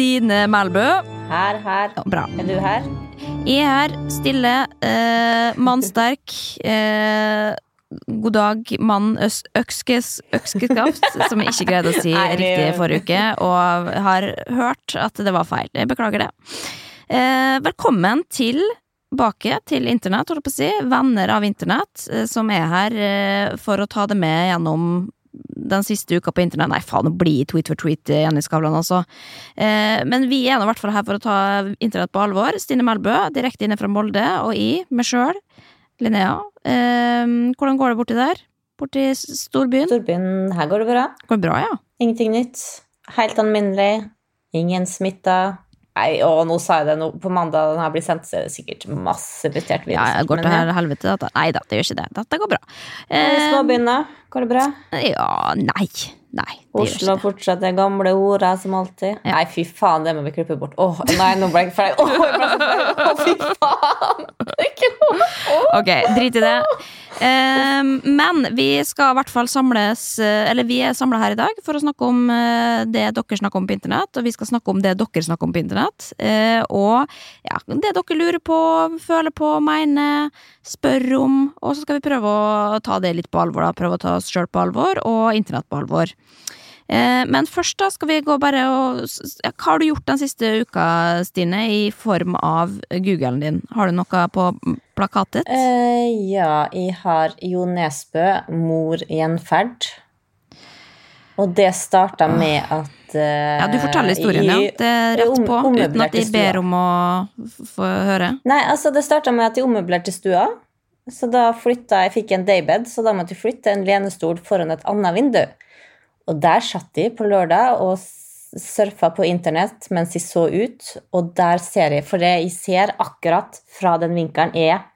Stine Melbø. Her, her. Ja, bra. Er du her? Jeg er her, stille, eh, mannsterk. Eh, god dag, mann økskes, økskeskaft, som jeg ikke greide å si riktig forrige uke, og har hørt at det var feil. Jeg beklager det. Eh, velkommen tilbake til internett, holdt jeg på å si. Venner av internett, eh, som er her eh, for å ta det med gjennom den siste uka på internett. Nei, faen, nå blir tweet for tweet Jenny Skavlan, altså. Eh, men vi er nå i hvert fall her for å ta internett på alvor. Stine Melbø, direkte inne fra Molde, og i, meg sjøl, Linnea. Eh, hvordan går det borti der? Borti storbyen? Storbyen, her går det bra. Går det bra, ja? Ingenting nytt. Helt alminnelig. Ingen smitta. Nei, og nå sa jeg det. Nå, på mandag den her blir sendt, så er det sikkert masse bustert Ja, jeg går til helvete, dette. Nei da, det gjør ikke det. Dette går bra. Eh, Småbyen, da? Går det bra? ja, nei. Nei, det Oslo det gamle ordet som alltid. Ja. Nei, fy faen, det må vi klippe bort. Åh, nei, nå ble jeg flau. Åh, fy faen! Lov. Ok, drit i det. Eh, men vi skal i hvert fall samles eh, Eller vi er samla her i dag for å snakke om eh, det dere snakker om på internett, og vi skal snakke om det dere snakker om på internett. Uh, og ja, det dere lurer på, føler på, mener, spør om. Og så skal vi prøve å ta det litt på alvor, da. Prøve å ta oss sjøl på alvor, og internett på alvor. Eh, Men først da skal vi gå bare og Hva har du gjort den siste uka, Stine, i form av Googlen din? Har du noe på plakatet? Uh, ja, jeg har Jo Nesbø, mor gjenferd. Og det starta med at uh, Ja, du forteller historien, ja. Det er rett på, uten at de ber om å få høre. Nei, altså det starta med at jeg ommøblerte stua. Så da flytta jeg fikk en daybed, så da måtte jeg flytte en lenestol foran et annet vindu. Og der satt de på lørdag og surfa på internett mens jeg så ut, og der ser jeg For det jeg ser akkurat fra den vinkelen, er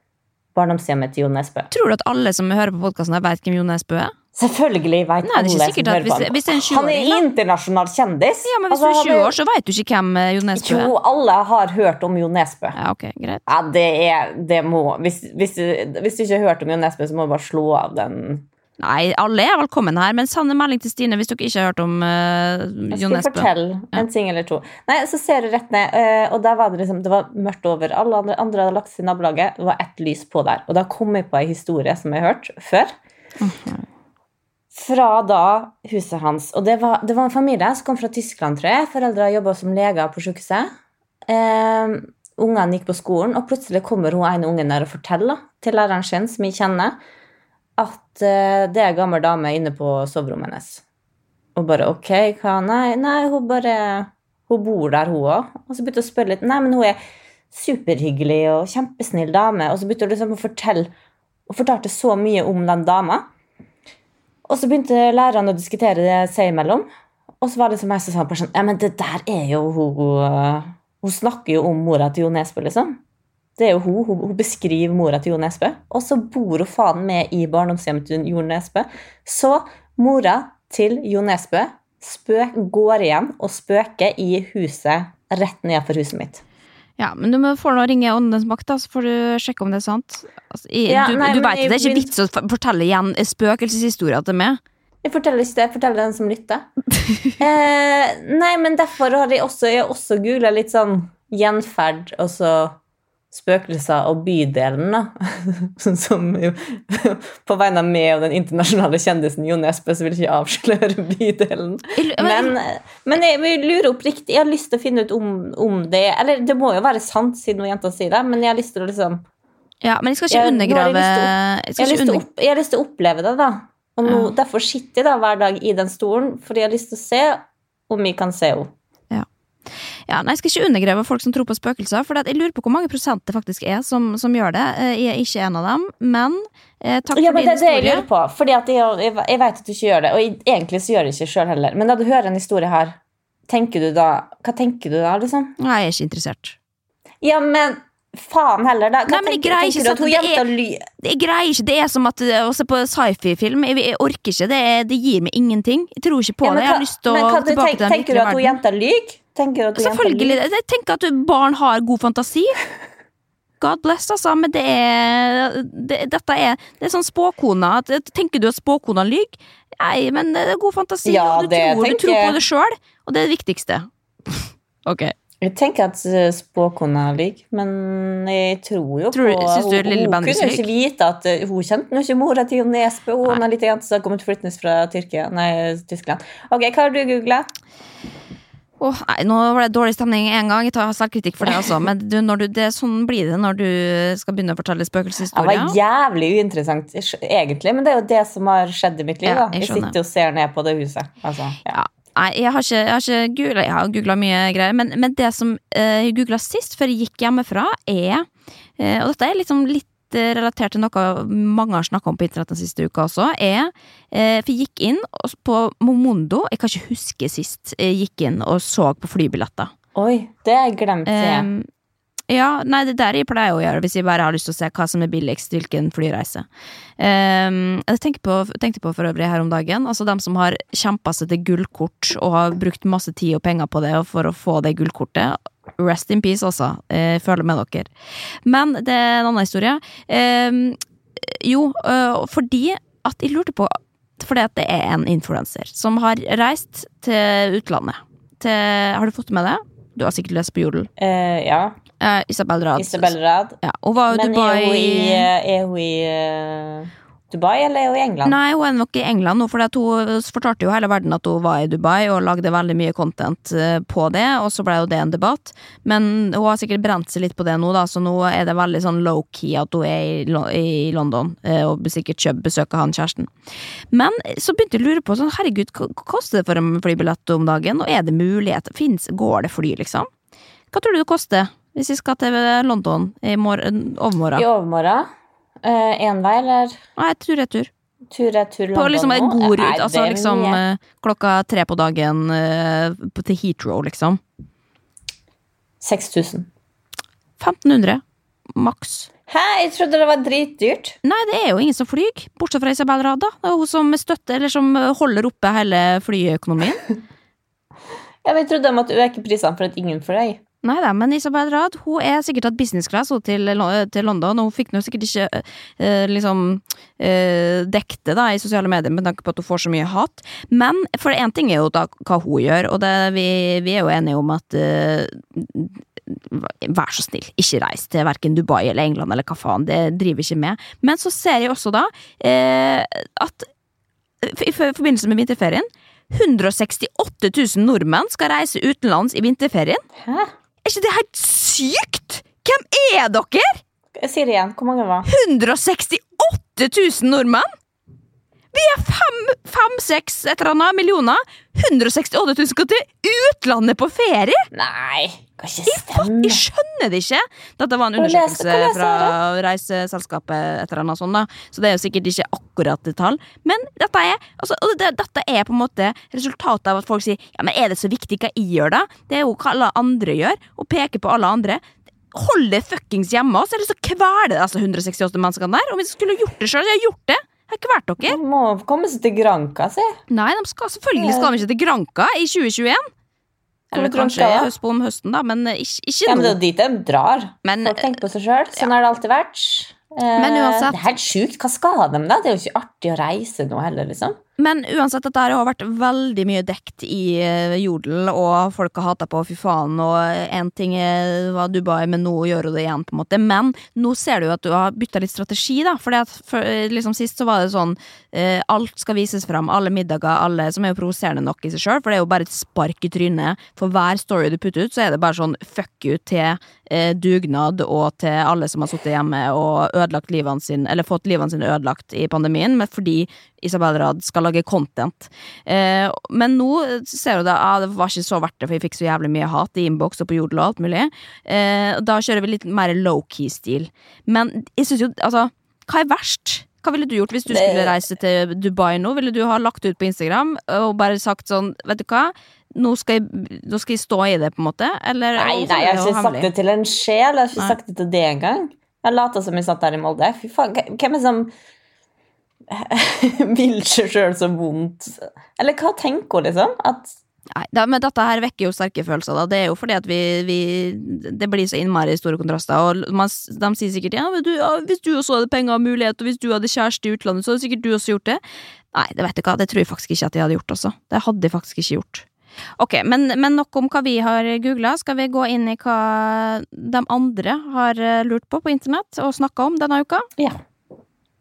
barndomshjemmet til Jo Nesbø. Tror du at alle som hører på podkasten, vet hvem Jo Nesbø er? Selvfølgelig vet Nei, alle som hører på hvis- hvis Han er internasjonal kjendis. Ja, men hvis Altså, du er 20 år, så vet du ikke hvem eh, Jo Nesbø er. Jo, alle har hørt om Jo Nesbø. Ja, ok, greit. Ja, det er Det må Hvis, hvis, hvis du ikke har hørt om Jo Nesbø, så må du bare slå av den. Nei, alle er velkommen her, men send melding til Stine hvis dere ikke har hørt om uh, Jeg Jo skal Nesbø. fortelle en ting eller to. Nei, Så ser du rett ned, eh, og der var det liksom Det var mørkt over. Alle andre, andre hadde lagt seg i nabolaget. Det var ett lys på der. Og da kom jeg på ei historie som jeg har hørt før. Fra da huset hans. Og det var, det var en familie som kom fra Tyskland, tror jeg. Foreldra jobba som leger på sykehuset. Eh, ungene gikk på skolen, og plutselig kommer hun ene ungen der og forteller til læreren sin, som jeg kjenner, at eh, det er ei gammel dame inne på soverommet hennes. Og bare ok, hva? Nei, nei hun bare Hun bor der, hun òg. Og så begynte hun å spørre litt. Nei, men hun er superhyggelig og kjempesnill dame. Og så begynte hun liksom å fortelle og fortalte så mye om den dama. Og så begynte lærerne å diskutere det seg imellom. Og så var det som jeg sa sånn Ja, men det der er jo hun Hun snakker jo om mora til Jo Nesbø, liksom. Det er jo hun. Hun, hun beskriver mora til Jo Nesbø. Og så bor hun faen med i barndomshjemmet til Jo Nesbø. Så mora til Jo Nesbø går igjen og spøker i huset rett nedenfor huset mitt. Ja, men du må få nå ringe Åndenes makt, da, så får du sjekke om det er sant. Altså, i, Ja, du nei, du veit det er ikke vits å fortelle igjen spøkelseshistorier til meg. Jeg forteller ikke det, jeg forteller den som lytter. eh, nei, men derfor har jeg også, jeg også googla litt sånn gjenferd og så spøkelser og bydelen, da. som På vegne av meg og den internasjonale kjendisen Jo Nesbø, så vil jeg ikke avsløre bydelen. Men- Men, jeg, jeg vil lure oppriktig Jeg har lyst til å finne ut om, om det Eller det må jo være sant, siden noen jenta sier det, men jeg har lyst til å liksom Ja, men jeg skal ikke jeg undergrave jeg jeg har, lyst til å opp, jeg har lyst til å oppleve det, da. Og nå, Ja. Derfor sitter jeg da hver dag i den stolen, fordi jeg har lyst til å se om jeg kan se henne. Ja, nei, Jeg skal ikke undergrave folk som tror på spøkelser, for jeg lurer på hvor mange prosent det faktisk er som, som gjør det. Eh, Jeg er ikke en av dem, men eh, takk Ja, for men din det er det jeg lurer på. Fordi at jeg, jeg, jeg vet at du ikke gjør det, og jeg, egentlig så gjør jeg ikke sjøl heller. Men da du hører en historie her, tenker du da Hva tenker du da, liksom? Nei, jeg er ikke interessert. Ja, men faen heller, da. Hva Nei, tenker, tenker du at hun sånn at det jenta er- ly... Jeg greier ikke, Det er som at eh, å se på sci-fi-film. Jeg, jeg orker ikke. Det, er, det gir meg ingenting. Jeg tror ikke på Ja, det. Jeg har lyst til å tilbake til den Tenker du at hun jenta lyver? Tenker Selvfølgelig. Jeg tenker at barn har god fantasi. God bless, altså, men det er det, Dette er Det er sånn spåkona. Tenker du at spåkona lyver? Nei, men det er god fantasi, Ja, og du tror, tror, du tror på det sjøl, og det er det viktigste. ok. Jeg tenker at eh, spåkona lyver, men jeg tror jo Tror på syns du hun, hun kunne jo ikke vite at eh, Hun kjente nå ikke mora til Jo Nesbø, hun er litt jente som har kommet flyttende fra Tyrkia, nei, Tyskland. Ok, hva har du googla? Åh, nei, nå var det dårlig stemning en gang. Jeg tar selvkritikk for det, altså. Men du, når du, det, sånn blir det når du skal begynne å fortelle Det var jævlig uinteressant, egentlig, men det er jo det som har skjedd i mitt liv. Ja, jeg Jeg sitter og ser ned på det huset. Altså, ja. Ja. Nei, jeg har ikke, har jeg har googla mye greier, men, men det som eh, jeg googla sist, før jeg gikk hjemmefra, er eh, Og dette er liksom litt eh, relatert til noe mange har snakka om på internett den siste uka også, er eh, For jeg gikk inn på Momondo, jeg kan ikke huske sist jeg gikk inn og så på flybilletter. Oi, det glemte jeg glemt. jeg. Um, ja, nei, det der jeg pleier å gjøre hvis jeg bare har lyst til å se hva som er billigst, hvilken flyreise. Um, jeg tenkte på, tenkte på for øvrig her om dagen, altså dem som har kjempa seg til gullkort og har brukt masse tid og penger på det for å få det gullkortet. Rest in peace, altså. Jeg føler med dere. Men det er en annen historie. Um, jo, uh, fordi at jeg lurte på Fordi at det er en influenser som har reist til utlandet. Til, har du fått med det? Du har sikkert lest på Jodel. Uh, ja. Eh, Isabel Rad. Isabel Rad. Ja, hun var jo Men Dubai er hun i, eh, er hun i eh, Dubai, eller er hun i England? Nei, hun er nok i England nå, for hun fortalte jo hele verden at hun var i Dubai og lagde veldig mye content eh, på det, og så ble jo det en debatt. Men hun har sikkert brent seg litt på det nå, da, så nå er det veldig sånn low-key at hun er i, London eh, og sikkert kjøp besøker han kjæresten. Men så begynte jeg å lure på sånn, herregud, hva koster det for en flybillett om dagen, og er det mulighet? Finnes, går det fly, liksom? Hva tror du det koster hvis vi skal til London i morgen, I overmorgen? overmorgen? Én vei, eller Nei, tur-retur. tur-retur På London liksom en god rute, altså liksom mye. eh, klokka tre på dagen eh, til Heathrow, liksom. 6000. 1500, maks. Hæ, jeg trodde det var dritdyrt. Nei, det er jo ingen som flyr, bortsett fra Isabel Rad, da. Det er hun som støtter, eller som eh, holder oppe hele flyøkonomien. Ja, men jeg trodde de måtte øke prisene for at ingen fløy. Nei da, men Isabel Rad hun er sikkert hatt business class til, til London, og hun fikk nå sikkert ikke eh, liksom eh, dekket det da i sosiale medier med tanke på at hun får så mye hat. Men for én ting er jo da hva hun gjør, og det, vi, vi er jo enige om at eh, Vær så snill, ikke reis til verken Dubai eller England eller hva faen, det driver ikke med. Men så ser jeg også da eh, at i forbindelse med vinterferien 168 000 nordmenn skal reise utenlands i vinterferien. Hæ? Er ikke det helt sykt?! Hvem er dere?! Jeg sier det igjen. Hvor mange var 168 000 nordmenn! Vi er fem, fem, seks et eller annet millioner. 168 000 skal til utlandet på ferie! Nei, kan ikke stemme. jeg skjønner det ikke! Dette var en undersøkelse leser fra reiseselskapet, et eller annet sånt, da. så det er jo sikkert ikke akkurat det tall. Men dette er, altså, det, dette er på en måte resultatet av at folk sier ja, men er det så viktig hva jeg gjør, da? Det er jo hva alle andre gjør, og peker på alle andre. Hold det fuckings hjemme, og så det så kveler det altså 168 menneskene der. Om vi skulle gjort det sjøl, så jeg gjort det. Jeg ikke vært dere. De må komme seg til Granca, si. Nei, de skal, selvfølgelig skal vi ikke til Granca i 2021. Eller kanskje ja. høst på om høsten, da, men ikke, ikke Ja, men det er dit de drar. Men- Folk tenker på seg sjøl. Sånn har det alltid vært. Eh, Men uansett- Det er helt sjukt. Hva skal de, da? Det er jo ikke artig å reise nå heller, liksom. Men uansett, dette har vært veldig mye dekt i eh, Jodel, og folk har hata på fy faen, og én ting er- var Dubai, men nå gjør hun det igjen, på en måte. Men nå ser du jo at du har bytta litt strategi, da. fordi For liksom sist så var det sånn eh, alt skal vises fram, alle middager, alle Som er jo provoserende nok i seg sjøl, for det er jo bare et spark i trynet. For hver story du putter ut, så er det bare sånn fuck you til eh, dugnad, og til alle som har sittet hjemme og ødelagt livene sine, eller fått livene sine ødelagt i pandemien, men fordi Isabel Rad skal lage content. Eh, men nå ser du det, ah, det var ikke så verdt det, for jeg fikk så jævlig mye hat i innboks og på Jodel og alt mulig. Eh, da kjører vi litt mer low-key-stil. Men jeg syns jo, altså, hva er verst? Hva ville du gjort hvis du skulle reise til Dubai nå? Ville du ha lagt ut på Instagram og bare sagt sånn, vet du hva, nå skal jeg, nå skal jeg stå i det, på en måte? Eller Nei, nei, jeg har ikke sagt det til en sjel. Jeg har ikke Nei. sagt det til det engang. Jeg lata som jeg satt der i Molde. Fy faen, hvem er det som vil seg sjøl så vondt? Eller hva tenker hun, liksom? At Nei, da, men dette her vekker jo sterke følelser. Da. Det er jo fordi at vi, vi Det blir så innmari store kontraster. Og man, de sier sikkert ja, du, ja, hvis du også hadde penger og mulighet, og hvis du hadde kjæreste i utlandet, så hadde sikkert du også gjort det. Nei, det vet du hva, det tror jeg faktisk ikke at jeg hadde gjort, Også. Det hadde jeg faktisk ikke gjort. Ok, men, men nok om hva vi har googla. Skal vi gå inn i hva de andre har eh, lurt på på internett og snakka om denne uka? Ja.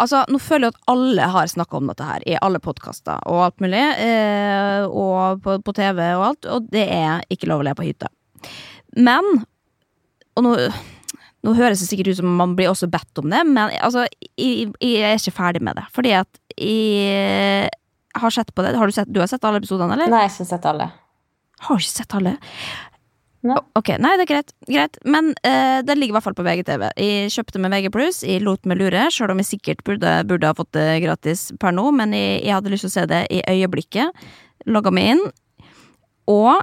Altså, nå føler jeg at alle har snakka om dette her i alle podkaster og alt mulig, eh, og på, på TV og alt, og det er ikke lov å le på hytta. Men Og nå, nå høres det sikkert ut som man blir også bedt om det, men altså, jeg, jeg er ikke ferdig med det. Fordi at jeg har sett på det. Har du, sett, du har sett alle episodene, eller? Nei, jeg har ikke sett alle. Har ikke sett alle. Nei. Ok, nei, det er greit. greit. Men uh, det ligger i hvert fall på VGTV. Jeg kjøpte med VG+, jeg lot meg lure, sjøl om jeg sikkert burde, burde ha fått det gratis per nå, men jeg, jeg hadde lyst til å se det i øyeblikket. Logga meg inn. Og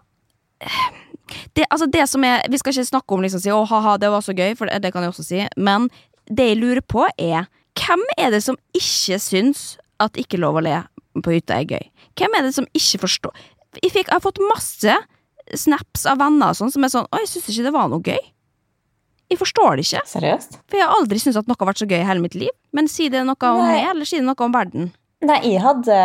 det, altså det som er Vi skal ikke snakke om liksom si å ha-ha, det var så gøy, for det, det kan jeg også si, men det jeg lurer på, er hvem er det som ikke syns at ikke lov å le på hytta er gøy? Hvem er det som ikke forstår Jeg, fikk, jeg har fått masse snaps av venner og sånn som er sånn Å, jeg syns ikke det var noe gøy. Jeg forstår det ikke, Seriøst? for jeg har aldri syntes at noe har vært så gøy i hele mitt liv. Men si det noe om meg, eller si det noe om verden. Nei, jeg hadde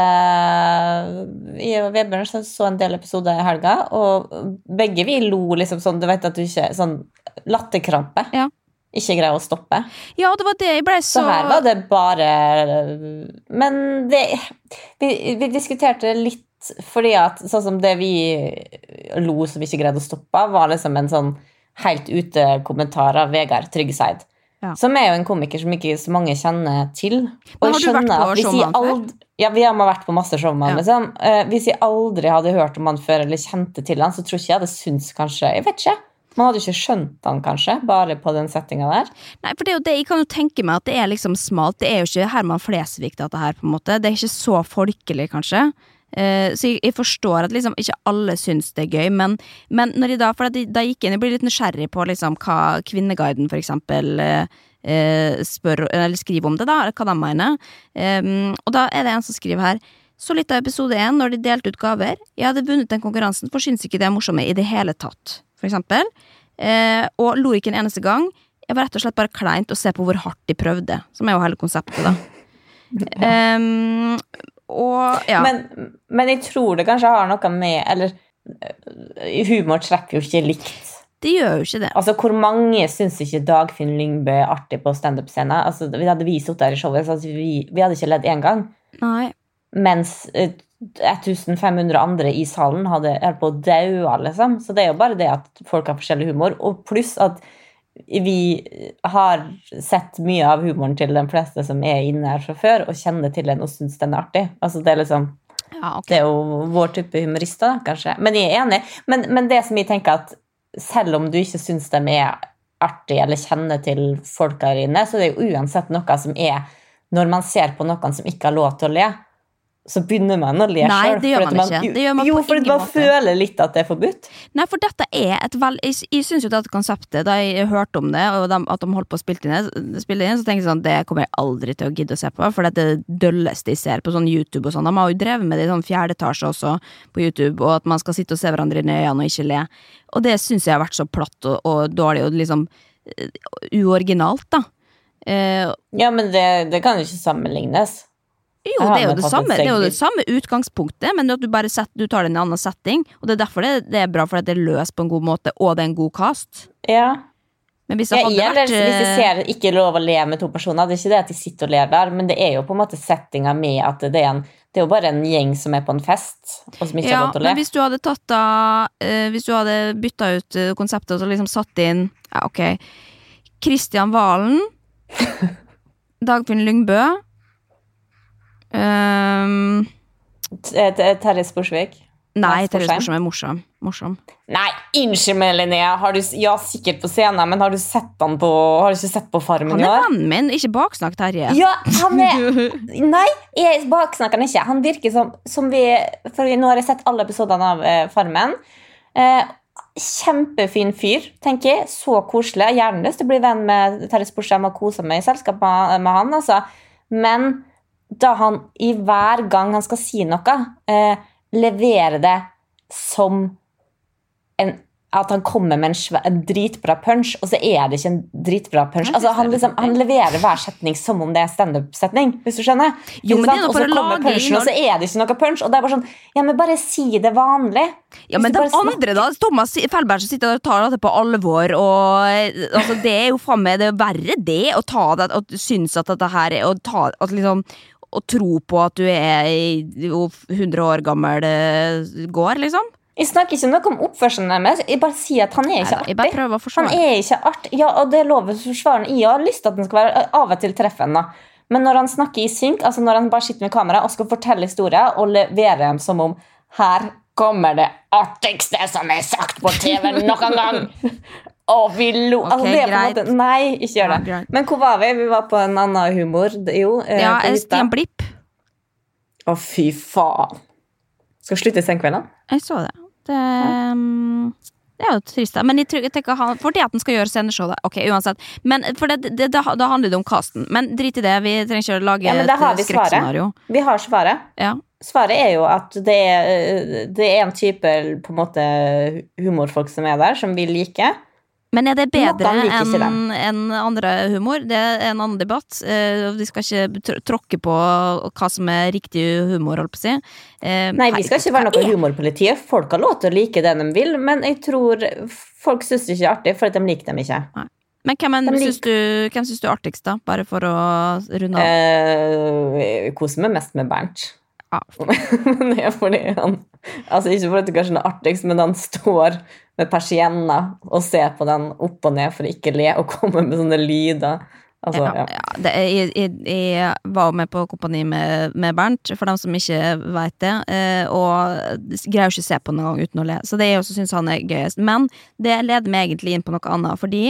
Jeg og Vebjørn så en del episoder i helga, og begge vi lo liksom sånn Du vet at du ikke Sånn latterkrampe. Ja. Ikke greier å stoppe. Ja, det var det jeg ble så Så her var det bare Men det Vi, vi diskuterte litt fordi at sånn som det vi lo som vi ikke greide å stoppe, var liksom en sånn helt ute-kommentar av Vegard Tryggeseid. Ja. Som er jo en komiker som ikke så mange kjenner til. Men har du vært på showman før? Ja, vi har vært på masse showman. Ja. Liksom. Eh, hvis jeg aldri hadde hørt om han før, eller kjente til han, så tror ikke jeg hadde syntes kanskje Jeg vet ikke. Man hadde ikke skjønt han kanskje, bare på den settinga der. Nei, for det er jo det, jeg kan jo tenke meg at det er liksom smalt. Det er jo ikke Herman Flesvig, dette her, på en måte. Det er ikke så folkelig, kanskje. Eh, så jeg, jeg forstår at liksom ikke alle syns det er gøy, men, men når jeg da For da, da gikk jeg inn, jeg ble litt nysgjerrig på liksom hva Kvinneguiden, for eksempel, eh, eh, spør, eller skriver om det, da, hva de mener. Um, og da er det en som skriver her Så litt av episode én, når de delte ut gaver. Jeg hadde vunnet den konkurransen, for syns ikke det er morsomme i det hele tatt, for eksempel. Eh, og lo ikke en eneste gang. Jeg var rett og slett bare kleint å se på hvor hardt de prøvde, som er jo hele konseptet, da. Em, og ja. Men, men jeg tror det kanskje har noe med Eller øh, humor treffer jo ikke likt. det gjør jo ikke det. Altså, Hvor mange syns ikke Dagfinn Lyngbø er artig på standup-scenen? Altså, vi hadde vi sittet der i showet, så vi, vi hadde ikke ledd én gang. Nei. Mens eh, 1500 andre i salen hadde holdt på å daue, liksom. Så det er jo bare det at folk har forskjellig humor. Og pluss at vi har sett mye av humoren til de fleste som er inne her fra før, og kjenner til den og syns den er artig. Altså, det er liksom Ja, okay. det er jo vår type humorister, da, kanskje. Men jeg er enig. Men, men det som jeg tenker at selv om du ikke syns de er artig eller kjenner til folk her inne, så det er jo uansett noe som er Når man ser på noen som ikke har lov til å le, så begynner man å le Nei, det gjør man ikke. Det gjør man jo, for man måte. føler litt at det er forbudt. Nei, for dette er et vel... Jeg, jeg syns jo dette konseptet, da jeg hørte om det, og de, at de holdt på å spille inn, spille inn, så tenkte jeg sånn, det kommer jeg aldri til å gidde å se på, for det er det dølleste jeg ser på sånn YouTube og sånn. De har jo drevet med det i sånn fjerde etasje også på YouTube, og at man skal sitte og se hverandre inn i øynene og ikke le. Og det syns jeg har vært så platt og, og dårlig og liksom eh, uoriginalt, da. Uh, Ja, men det, det kan jo ikke sammenlignes. Jo, det er jo det samme, det er jo det samme utgangspunktet, men at du bare setter, du tar det i en annen setting. Og det er derfor det, det er bra, for at det er løst på en god måte, og det er en god cast. Ja. Men hvis det Ja, hadde igjen, vært hvis de eh, ser ikke lov å le med to personer, det er ikke det at de sitter og ler der, men det er jo på en måte settinga med at det er, en, det er jo bare en gjeng som er på en fest, og som ikke ja, har lov til å le. hvis du hadde tatt da uh, Hvis du hadde bytta ut eh, konseptet og så liksom satt inn Ja, ok Kristian Valen Dagfinn Lyngbø T- Terje Sporsvik. Nei, Terje Sporsvik er morsom. morsom. Nei, unnskyld meg, Linnea. Har du, ja, sikkert på scenen, men har du sett han på Har du ikke sett på Farmen Han er år? vennen min, ikke baksnakk Terje. Ja, han er Nei, jeg baksnakker han ikke. Han virker som, som vi For nå har jeg sett alle episodene av eh, Farmen. Eh, kjempefin fyr, tenker jeg. Så koselig. Jeg har Gjerne lyst til å bli venn med Terje Sporsheim og kose meg i selskap med, med han, altså. Men da han i hver gang han skal si noe, eh, leverer det som en at han kommer med en, sve- en dritbra punch, og så er det ikke en dritbra punch. Altså, han, er liksom, han leverer hver setning som om det er standup-setning. Hvis du skjønner? Jo, men det er og så kommer punchen, og så er det ikke noe punch. Og det er bare sånn Ja, men bare si det vanlig. Ja, men det de andre, da? Thomas Felberg som sitter der og tar dette på alvor, og eh, altså, det er jo faen meg det er verre, det, å ta det, og synes at dette her er Å ta at liksom Å tro på at du er i 100 år gammel går, gård, liksom. Jeg snakker ikke noe om oppførselen deres. Jeg bare sier at han er ikke artig. jeg bare prøver å Han er ikke artig. Ja, og det lover lov å forsvare han. Jeg har lyst til at han skal være av og til treffe han. Men når han snakker i synk, altså når han bare sitter med kamera og skal fortelle historier og levere dem som om her kommer det artigste som er sagt på TV noen gang! Og vi lo Ok, altså, det er på en greit. måte, Nei, ikke gjør det. greit. Men hvor var vi? Vi var på en annen humor. Det- Jo, eh, Ja, på eh, hytta. Stian Blipp. Å, fy faen. Skal slutte i senkvelden? Jeg så det. Det, um, det er jo trist, da. Men jeg, tror, jeg tenker han, fordi at han skal gjøre sceneshowet. da. Ok, uansett. Men for det, det, det, da handler det om casten. Men drit i det, vi trenger ikke å lage Ja, men da har et vi svaret. skrekkscenario. Vi har svaret. Ja. Svaret er jo at det er, det er en type på en måte humorfolk som er der, som vi liker. Men er det bedre enn en andre humor? Det er en annen debatt. Eh, Vi skal ikke tr- tråkke på hva som er riktig humor, holdt på å si. Eh, Nei, vi skal ikke være noe humorpolitiet. Folk har lov til å like det de vil, men jeg tror folk syns det ikke er artig, for de liker dem ikke. Men hvem, en, syns du, hvem syns du er artigst, da? Bare for å runde av. Eh, koser meg mest med Bernt. Men det er fordi han Altså Ikke fordi det kanskje er artigst, men han står med persienner og ser på den opp og ned for å ikke le, og komme med sånne lyder. Altså, ja, ja. ja, det, jeg, jeg, jeg var med på Kompani med, med Bernt, for dem som ikke veit det. eh, Og greier jo ikke å se på den engang uten å le. Så det jeg også syns han er gøyest. Men det leder meg egentlig inn på noe annet, fordi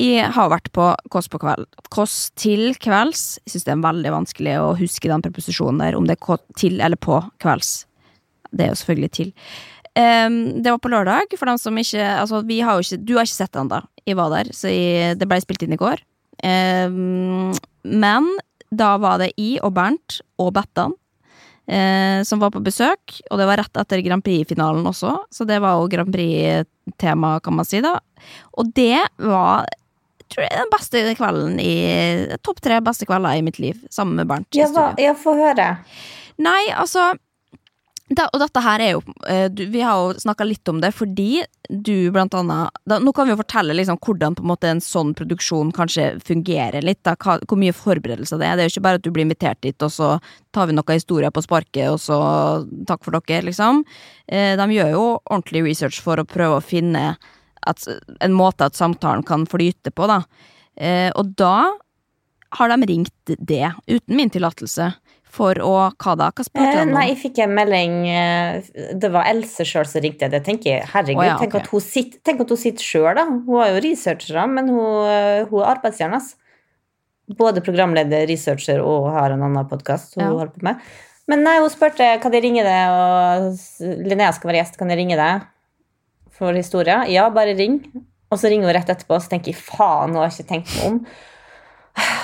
jeg har vært på Kåss på kveld. Kåss til kvelds. Jeg syns det er veldig vanskelig å huske den preposisjonen der, om det er til eller på kvelds. Det er jo selvfølgelig til. Um, det var på lørdag, for dem som ikke Altså, vi har jo ikke Du har ikke sett den da. Jeg var der, så jeg, det ble spilt inn i går. Um, men da var det jeg og Bernt og Bettan eh, som var på besøk, og det var rett etter Grand Prix-finalen også, så det var jo Grand Prix-tema, kan man si, da. Og det var tror jeg, den beste kvelden i Topp tre beste kvelder i mitt liv, sammen med Bernt. Ja, få høre. Nei, altså da, Og dette her er jo eh, du, Vi har jo snakka litt om det fordi du blant annet da, Nå kan vi jo fortelle liksom hvordan på en måte en sånn produksjon kanskje fungerer litt. Da, hva, hvor mye forberedelser det er. Det er jo ikke bare at du blir invitert dit, og så tar vi noen historier på sparket, og så takk for dere, liksom. Eh, de gjør jo ordentlig research for å prøve å finne at, en måte at samtalen kan flyte på, da. Eh, og da har de ringt det, uten min tillatelse, for å Hva da? Hva spurte Eh, de om? nei, jeg fikk en melding eh, Det var Else sjøl som ringte. Det tenker jeg, herregud, Oh, ja, tenk, at hun sitter, tenk at hun sitter sjøl, da. Hun er jo researcher, men hun, eh, hun er arbeidsjern. Både programleder, researcher og har en annen podkast hun Ja. holder på med. Men nei, hun spurte kan jeg ringe deg, og Linnea skal være gjest, kan jeg ringe deg for historia? Ja, bare ring. Og så ringer hun rett etterpå, og så tenker jeg faen, hun har ikke tenkt meg om.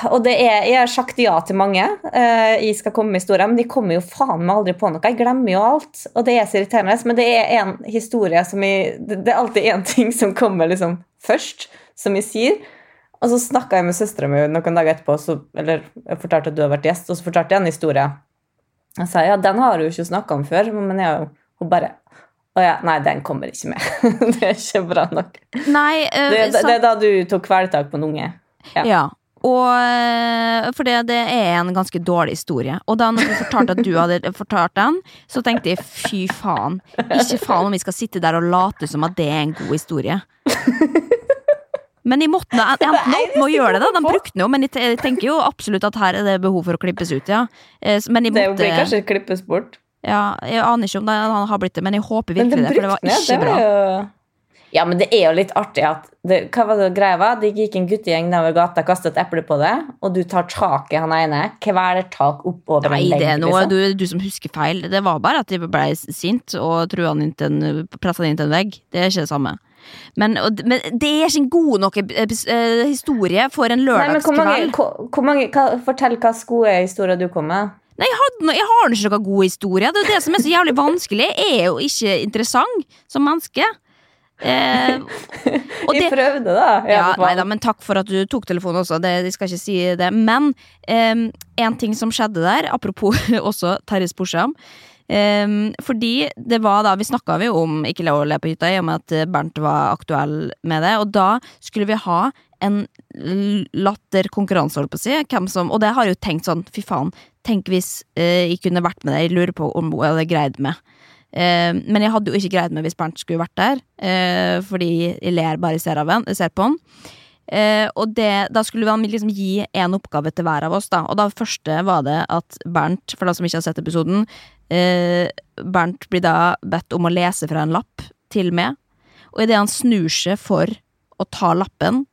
Og det er, jeg har sagt ja til mange. eh, jeg skal komme med historier, men de kommer jo faen meg aldri på noe. Jeg glemmer jo alt. Og det er så irriterende. Men det er en historie som jeg det er alltid én ting som kommer liksom først, som jeg sier. Og så snakka jeg med søstera mi noen dager etterpå, så, eller jeg fortalte at du har vært gjest, og så fortalte jeg en historie. Jeg sa ja, den har du jo ikke snakka om før, men jeg, hun bare Å ja, nei, den kommer ikke med. det er ikke bra nok. Nei, uh, Det, det, det er da du tok kvelertak på en unge. Ja. Ja. Og eh, For det, det er en ganske dårlig historie. Og da når du fortalte at du hadde fortalt den, så tenkte jeg fy faen. Ikke faen om vi skal sitte der og late som at det er en god historie. Men jeg måtte jeg endte opp med å gjøre det. da De brukte den jo, men jeg tenker jo absolutt at her er det behov for å klippes ut, ja. Eh, Men jeg Det blir kanskje klippes bort. Ja, Jeg aner ikke om det, han har blitt det, men jeg håper Men virkelig den det, for det var ikke det bra. var jo Ja, men det er jo litt artig at det, Hva var det greia var? Det gikk en guttegjeng nedover gata, kastet et eple på det, og du tar tak i han ene. Kvelertak oppover Nei, en det er noe liksom. du, du som husker feil. Det var bare at de ble sint og trua han inn til en, pressa han inn til en vegg. Det er ikke det samme. Men, og, men det er ikke en god nok eh, historie for en Nei, men hvor mange, hvor, hvor mange hva, Fortell hva gode historier du kom med. Nei, jeg, hadde, jeg har ikke noen god historie. Det er det som er så jævlig vanskelig. Jeg er jo ikke interessant som menneske. Eh, og Vi det, prøvde, da. ja, nei da, men takk for at du tok telefonen også. Det, jeg skal ikke si det. Men eh, en ting som skjedde der, apropos også Terje Sporsam. Eh, fordi det var da Vi snakka jo om Ikke le å le på hytta, i og med at Bernt var aktuell med det. Og da skulle vi ha en latter latterkonkurranse, holdt på å si. Hvem som, og det har jeg jo tenkt sånn, fy faen. Tenk hvis eh, jeg kunne vært med der. Jeg lurer på om hun hadde greid med. Eh, men jeg hadde jo ikke greid meg hvis Bernt skulle vært der, eh, fordi jeg ler bare ser, av en, ser på han. Eh, og det, da skulle han liksom gi en oppgave til hver av oss. Da. Og da første var det at Bernt, for de som ikke har sett episoden eh, Bernt blir da bedt om å lese fra en lapp til meg. Og idet han snur seg for å ta lappen,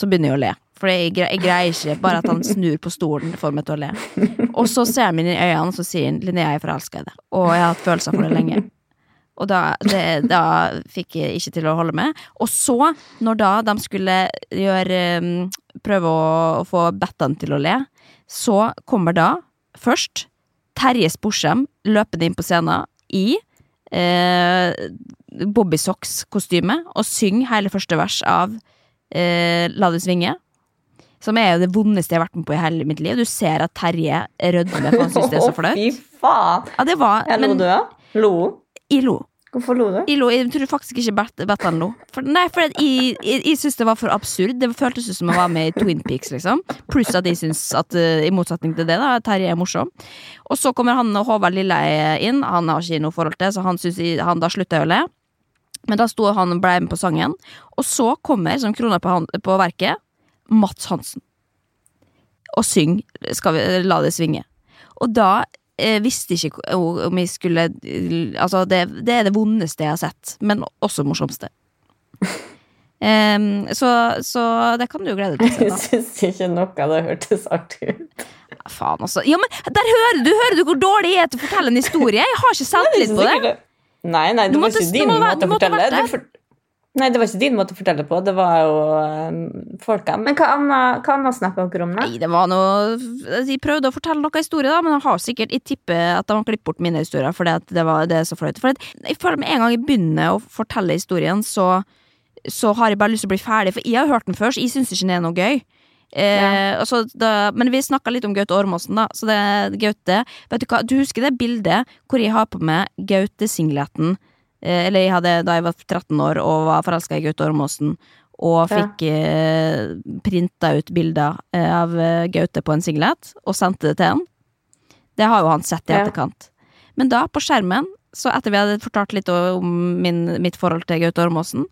så begynner jeg å le. For jeg, jeg greier ikke bare at han snur på stolen for meg til å le. Og så ser han meg inn i øynene og så sier han, Linnea, jeg er forelska i deg. Og jeg har hatt følelser for det lenge. Og da, det, da fikk jeg ikke til å holde med. Og så, når da de skulle gjøre um, Prøve å, å få Bettan til å le, så kommer da først Terje Sporsem løpende inn på scenen i eh, Bobby Socks-kostyme og synger hele første vers av eh, La det svinge. Som er jo det vondeste jeg har vært med på i hele mitt liv. Du ser at Terje rødmer, for han syns det er så flaut. fy faen! Ja, det var jeg lo men du, ja? Lo? jeg lo. Hvorfor lo du? Jeg lo, jeg tror faktisk ikke Bet- Bettan lo. For, nei, for jeg, jeg, jeg syns det var for absurd. Det føltes ut som å være med i Twin Peaks, liksom. Pluss at jeg syns at, eh, i motsetning til det, da, Terje er morsom. Og så kommer han og Håvard Lilleheie inn. Han har ikke noe forhold til, så han, synes han da slutta å le. Men da sto han og ble med på sangen. Og så kommer, som krona på, han, på verket, Mats Hansen. Og syng 'Skal vi la det svinge'. Og da eh, visste ikke om jeg skulle eh, Altså, det, det er det vondeste jeg har sett, men også morsomste. um, så, så det kan du jo glede deg til. Jeg syns ikke noe av det hørtes artig ut. Faen, altså. Ja, men der hører du, hører du hvor dårlig jeg er til å fortelle en historie? Jeg har ikke selvtillit på det. Nei, nei, det var måtte- ikke din må være- måte å fortelle. det. for... Nei, det var ikke din måte å fortelle på. Det var jo um, folka. Men hva annet, hva annet snakker dere om, da? Nei, det var noe De prøvde å fortelle noen historier, da, men jeg har sikkert Jeg tipper at de har klippet bort mine historier for det, var, det er så flaut. For jeg føler med en gang jeg begynner å fortelle historien, så, så har jeg bare lyst til å bli ferdig. For jeg har hørt den før, så jeg syns ikke den er noe gøy. Eh, ja. da, men vi snakka litt om Gaute Ormåsen, da. Så det Gaute Vet du hva, du husker det bildet hvor jeg har på meg Gaute-singleten? Eh, eller jeg hadde da jeg var 13 år og var forelska i Gaute Ormåsen. Og Ja. fikk eh, printa ut bilder eh, av eh, Gaute på en singlet og sendte det til han. Det har jo han sett i Ja. etterkant. Men da, på skjermen, så etter vi hadde fortalt litt om min, mitt forhold til Gaute Ormåsen,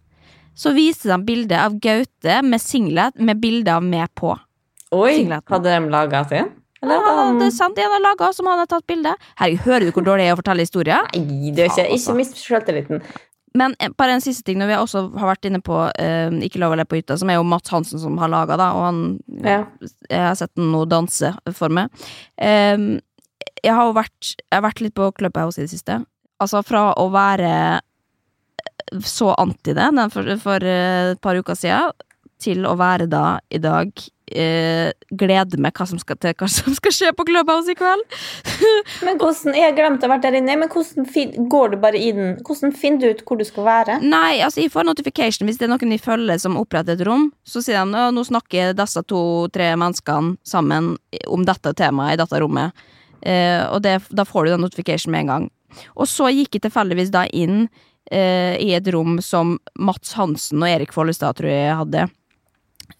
så viste de bilde av Gaute med singlet med bilde av meg på. Oi, Singleten. hadde de laga sin? Eller Ja, han det er sant, en har laga som han har tatt bilde. Herregud, hører du hvor dårlig jeg er å fortelle historier? Nei, det er ikke, Faen, altså. ikke mist selvtilliten. Men eh, bare en siste ting, når vi også har vært inne på eh, Ikke lov å le på hytta, som er jo Mats Hansen som har laga, da, og han Ja. Jeg har sett den nå danse for meg. Ehm, jeg har jo vært, jeg har vært litt på Clubhouse i det siste. Altså, fra å være så anti det for, for eh, et par uker siden, til å være da i dag eh, gleder meg hva som skal, til hva som skal skje på Clubhouse i kveld. Men hvordan, Jeg glemte å være vært der inne, men hvordan fin, går du bare inn Hvordan finner du ut hvor du skal være? Nei, altså jeg får notification hvis det er noen jeg følger som oppretter et rom. Så sier de at nå snakker disse to-tre menneskene sammen om dette temaet i dette rommet. Eh, og det, da får du den notification med en gang. Og så gikk jeg tilfeldigvis da inn eh, i et rom som Mats Hansen og Erik Follestad tror jeg hadde.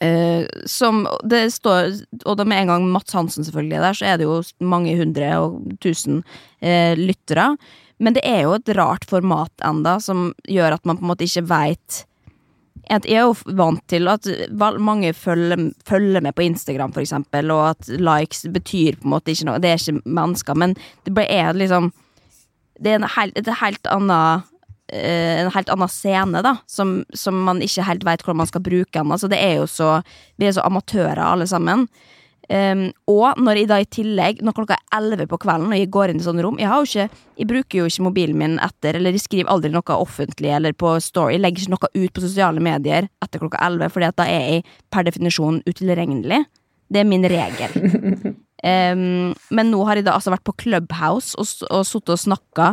Eh, som det står Og da med en gang Mats Hansen selvfølgelig er der, så er det jo mange hundre og tusen eh, lyttere. Men det er jo et rart format enda som gjør at man på en måte ikke veit jeg er jo vant til at mange følger, følger med på Instagram, for eksempel, og at likes betyr på en måte ikke noe. Det er ikke mennesker, men det er liksom Det er en helt, et helt annet en helt annen scene, da, som, som man ikke helt veit hvordan man skal bruke den. Altså, det er jo så Vi er så amatører, alle sammen. Um, og når jeg da i tillegg, når klokka er elleve på kvelden, og jeg går inn i sånne rom Jeg, ikke, jeg bruker jo ikke mobilen min etter, eller jeg skriver aldri noe offentlig eller på story. Jeg legger ikke noe ut på sosiale medier etter klokka elleve, Fordi at da er jeg per definisjon utilregnelig. Det er min regel. Um, men nå har jeg da altså vært på Clubhouse og, og sittet og snakka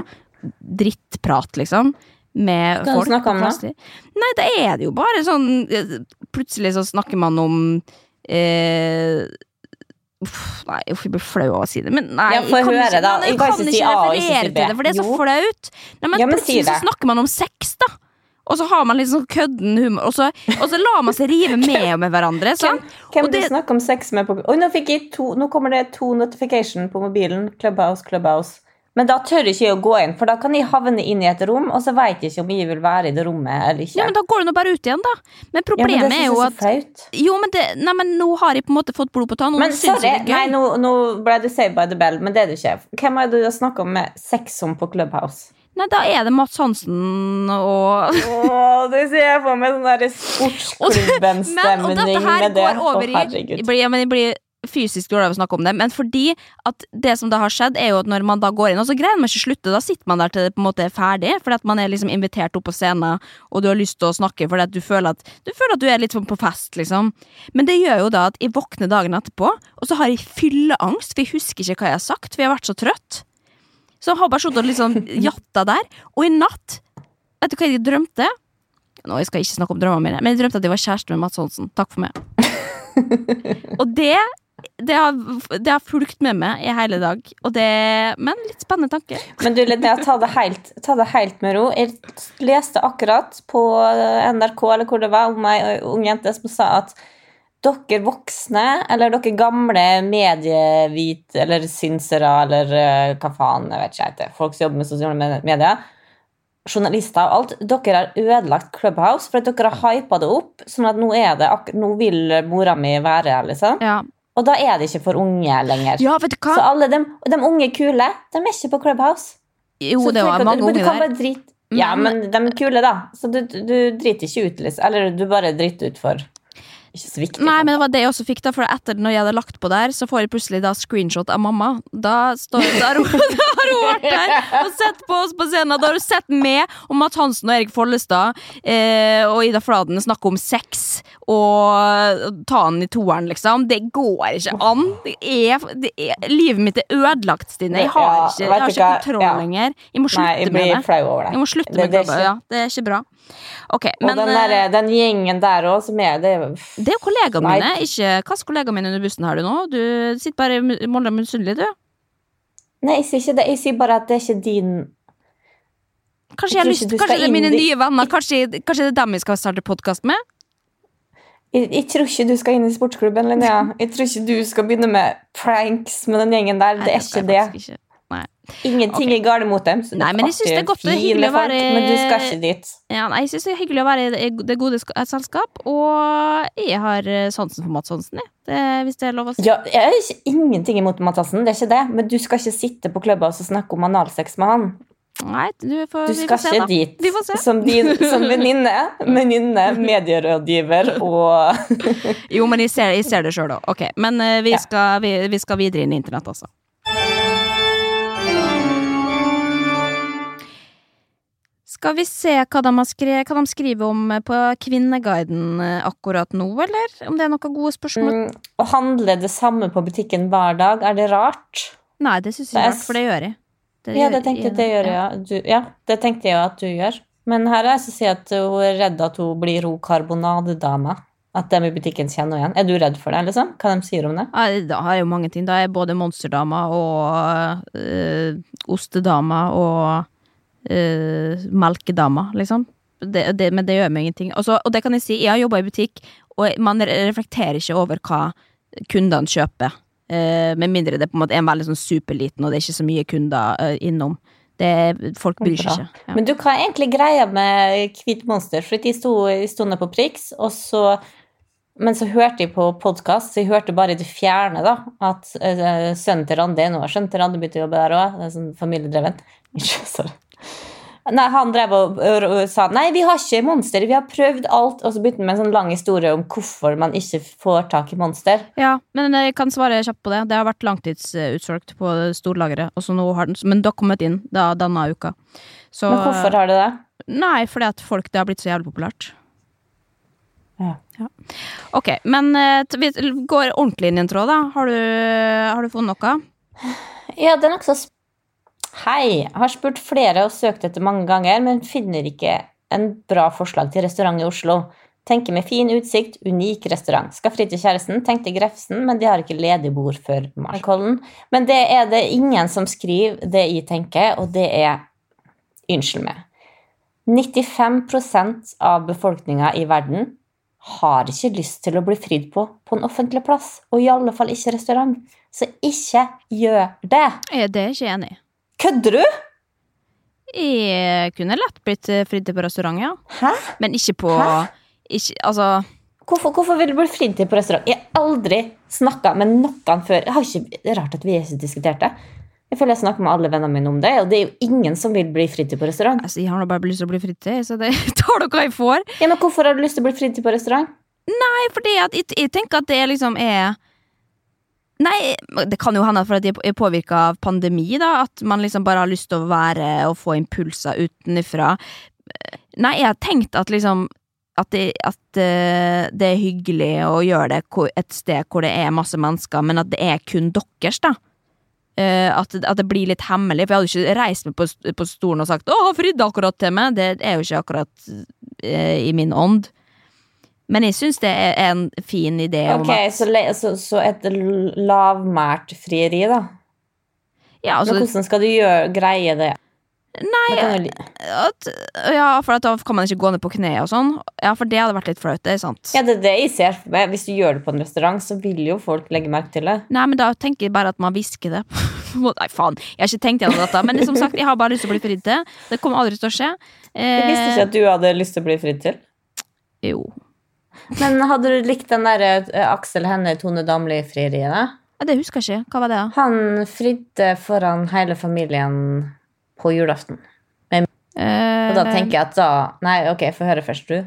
drittprat, liksom. Med Hva folk. Hva om da? Nei, da er det jo bare sånn eh, Plutselig så snakker man om eh, uff, Nei, uff, jeg blir flau av å si det. Men nei, Ja, jeg kan høre ikke, nei, Jeg kan ikke si og referere si til det, for det er så Jo. flaut. Nei, men Ja, men si plutselig så snakker man om sex, da. Og så har man litt sånn kødden humor, og så, og så lar man seg rive med med hverandre. Hvem, Sånn. hvem Og du snakker om sex med på Oi, nå, fikk jeg to, nå kommer det to notification på mobilen. Clubhouse, Clubhouse. Men da tør ikke jeg å gå inn, for da kan jeg havne inn i et rom, og så veit jeg ikke om jeg vil være i det rommet eller ikke. Ja, men Da går du nå bare ut igjen, da. Men Ja, men problemet er jo at flaut. Jo, men, det, nei, men nå har jeg på en måte fått blod på tann. Men sorry, nei, nå, nå ble du saved by the bell, men det er du ikke. Hvem er det du snakka om med sex om på Clubhouse? Nei, da er det Mats Hansen og Åh, det ser jeg for meg sånn der Men, sportsklubben-stemning med det. Å, herregud. jeg blir, jeg blir fysisk dårlig av å snakke om det, men fordi at det som da har skjedd, er jo at når man da går inn, og så greier man ikke å slutte, da sitter man der til det på en måte er ferdig, fordi at man er liksom invitert opp på scenen, og du har lyst til å snakke fordi at du føler at du, føler at du er litt sånn på fest, liksom. Men det gjør jo da at jeg våkner dagen etterpå, og så har jeg fylleangst, for jeg husker ikke hva jeg har sagt, for jeg har vært så trøtt. Så jeg har bare sittet og liksom jatta der, og i natt, vet du hva jeg drømte? Nå, jeg skal ikke snakke om drømmene mine, men jeg drømte at jeg var kjæreste med Mats Hansen. Takk for meg. og det det har, det har fulgt med meg i hele dag. Og det, men litt spennende tanke. Men du, Linnea, ta det helt, ta det helt med ro. Jeg leste akkurat på NRK eller hvor det var, om ei ung jente som sa at dere voksne, eller dere gamle medievit, eller synsere, eller eh, hva faen, jeg vet ikke, jeg heter, folk som jobber med sosiale medier, journalister og alt, dere har ødelagt Clubhouse for at dere har hypa det opp, sånn at nå, er det, nå vil mora mi være her, liksom. Ja, Og da er det ikke for unge lenger. ja vet du hva? Så alle de, de unge kule, de er ikke på Clubhouse. Jo, Så det var mange du unge der. drite- Ja, Men- men de er kule, da. Så du, du driter ikke ut, liksom. Eller du bare driter ut for Ikke så viktig. Nei, men det var det jeg også fikk, da. For etter når jeg hadde lagt på der, så får jeg plutselig da screenshot av mamma. Da, står, da, har, hun, da har hun vært der og sett på oss på scenen. Da har hun sett meg og Matt Hansen og Erik Follestad eh, og Ida Fladen snakke om sex og ta den i toeren, liksom. Det går ikke an. Det er, det er, livet mitt er ødelagt, Stine. Jeg har ikke, jeg har ikke kontroll lenger. Jeg må slutte med det. Jeg må slutte med det ikke- Ja, det er ikke bra. Ok, Og men den, eh, der, den gjengen der òg, som er det det er jo kollegaene mine. Ikke kast kollegaer mine under bussen har du nå. Du sitter bare i Molde misunnelig, du. Nei, jeg sier ikke det. Jeg sier bare at det er ikke din Kanskje, jeg Jeg lyst, kanskje det er mine nye venner. Kanskje, kanskje det er dem vi skal starte podkast med? jeg, jeg tror ikke du skal inn i sportsklubben, Linnea. Jeg tror ikke du skal begynne med pranks med den gjengen der. Det er ikke det. ikke. Ingenting okay. er galt mot dem. Nei, men jeg syns det er godt og hyggelig å folk, Men du skal ikke dit. Ja, nei, jeg syns det er hyggelig å være i det- gode sk- selskap, og jeg har eh, sansen for Mads Hansen, jeg. Det, hvis det er lov å si. Ja, jeg har ikke ingenting imot Mattassen, det er ikke det. Men du skal ikke sitte på klubba og snakke om analsex med han. Nei, du får, Du vi skal får se, ikke dit Vi får se. som, din, som venninne, venninne, medierådgiver og Jo, men jeg ser, jeg ser det sjøl òg. Ok, men eh, vi, Ja. skal, vi, vi skal videre inn i internett, altså. Skal vi se hva de, har skrevet, hva de skriver om på Kvinneguiden eh, akkurat nå, eller? Om det er noen gode spørsmål? Mm, å handle det samme på butikken hver dag, er det rart? Nei, det syns jeg er ikke, for det gjør jeg. Ja, det tenkte jeg det gjør, ja. Du, ja. Det tenkte jeg at du gjør. Men her er jeg som sier at hun er redd at hun blir hun karbonadedama. At dem i butikken kjenner igjen. Er du redd for det, liksom? Hva de sier om det? Ja, da har jeg jo mange ting. Da er både monsterdama og øh, ostedama og øh, melkedama, liksom. Det, det, men det gjør meg ingenting. Også, og det kan jeg si, jeg har jobba i butikk, og man reflekterer ikke over hva kundene kjøper. Uh, med mindre det på en måte er en veldig sånn superliten, og det er ikke så mye kunder uh, innom. Det, folk bryr seg ikke. Ja. Men du, hva er egentlig greia med Hvit monster? For de sto, sto ned på Prix, og så men så hørte jeg på podkast, så jeg hørte bare i det fjerne da, at uh, sønnen til Randi Nå har sønnen til Randi begynt å jobbe der òg. Sånn familiedreven. Sorry. Nei, Han drev og, sa nei, vi har ikke monster, vi har prøvd alt. Og så begynte han med en sånn lang historie om hvorfor man ikke får tak i monster. Ja, men jeg kan svare kjapt på det. Det har vært langtidsutsolgt på storlageret. Men det har kommet inn da, denne uka. Så, men hvorfor har det det? Nei, fordi at folk, det har blitt så jævlig populært. Ja. ja. Ok, men uh, vi går ordentlig inn i en tråd, da. Har du, har du funnet noe? Ja, det er nokså Hei, har spurt flere og søkt etter mange ganger, men finner ikke en bra forslag til restaurant i Oslo. Tenker med fin utsikt, unik restaurant. Skal fri til kjæresten, tenkte Grefsen, men de har ikke ledig bord før Markollen. Men det er det ingen som skriver det jeg tenker, og det er Unnskyld meg. 95% av befolkninga i verden har ikke lyst til å bli fridd på på en offentlig plass, og i alle fall ikke restaurant. Så ikke gjør det. Er det ikke enig i. Kødder du? Jeg kunne lett blitt fridd til på restaurant, ja. Hæ? Men ikke på ikke, Altså Hvorfor, hvorfor vil du bli fridd til på restaurant? Jeg har aldri snakka med noen før. Ikke, det er rart at vi ikke diskuterte det. Jeg føler jeg snakker med alle vennene mine om det, og det er jo ingen som vil bli fridd til på restaurant. Altså, Jeg har nå bare lyst til å bli fridd til, så det tar dere hva jeg får. Ja, men Hvorfor har du lyst til å bli fridd til på restaurant? Nei, fordi at jeg, jeg tenker at det liksom er Nei, det kan jo hende at de er påvirka av pandemi, da. At man liksom bare har lyst til å være og få impulser utenfra. Nei, jeg har tenkt at liksom at det, at uh, det er hyggelig å gjøre det et sted hvor det er masse mennesker, men at det er kun deres, da. Uh, at, at, det blir litt hemmelig. For jeg hadde ikke reist meg på, på stolen og sagt 'Å, fridde akkurat til meg'. Det er jo ikke akkurat uh, i min ånd. Men jeg syns det er en fin idé. Ok, så, så, så, et lavmælt frieri, da? Ja, altså, Men hvordan skal du gjøre, greie det? Nei, at, ja, for da kan man ikke gå ned på kne og sånn. Ja, for det hadde vært litt flaut. Det er sant. Ja, det er det jeg ser for meg. Hvis du gjør det på en restaurant, så vil jo folk legge merke til det. Nei, men da tenker jeg bare at man hvisker det. Nei, faen. Jeg har ikke tenkt gjennom dette. Men som sagt, jeg har bare lyst til å bli fridd til. Det kommer aldri til å skje. Jeg visste ikke at du hadde lyst til å bli fridd til. Jo. Men hadde du likt den der Aksel Hennie, Tone Damli-frieriet? Ja, det husker jeg ikke. Hva var det? da? Han fridde foran hele familien på julaften. Men, uh, og da tenker jeg at da Nei, ok, få høre først, du.